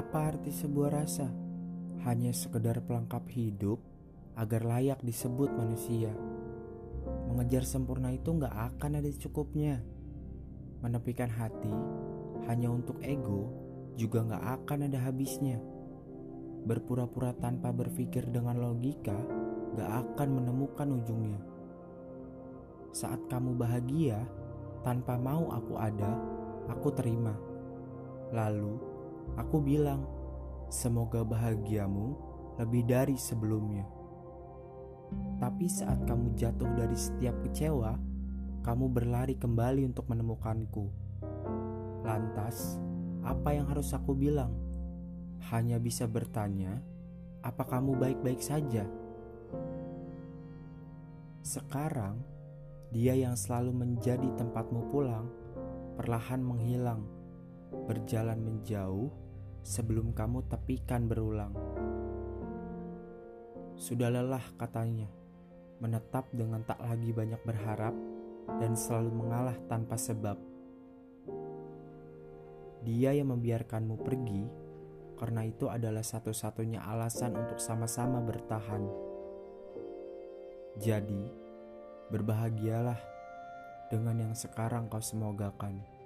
Apa arti sebuah rasa? Hanya sekedar pelengkap hidup agar layak disebut manusia. Mengejar sempurna itu nggak akan ada cukupnya. Menepikan hati hanya untuk ego juga nggak akan ada habisnya. Berpura-pura tanpa berpikir dengan logika gak akan menemukan ujungnya. Saat kamu bahagia, tanpa mau aku ada, aku terima. Lalu, aku bilang, semoga bahagiamu lebih dari sebelumnya. Tapi saat kamu jatuh dari setiap kecewa, kamu berlari kembali untuk menemukanku. Lantas, apa yang harus aku bilang? Hanya bisa bertanya, "Apa kamu baik-baik saja?" Sekarang, dia yang selalu menjadi tempatmu pulang, perlahan menghilang, berjalan menjauh sebelum kamu tepikan berulang. Sudah lelah katanya, menetap dengan tak lagi banyak berharap dan selalu mengalah tanpa sebab. Dia yang membiarkanmu pergi karena itu adalah satu-satunya alasan untuk sama-sama bertahan. Jadi, berbahagialah dengan yang sekarang kau semogakan.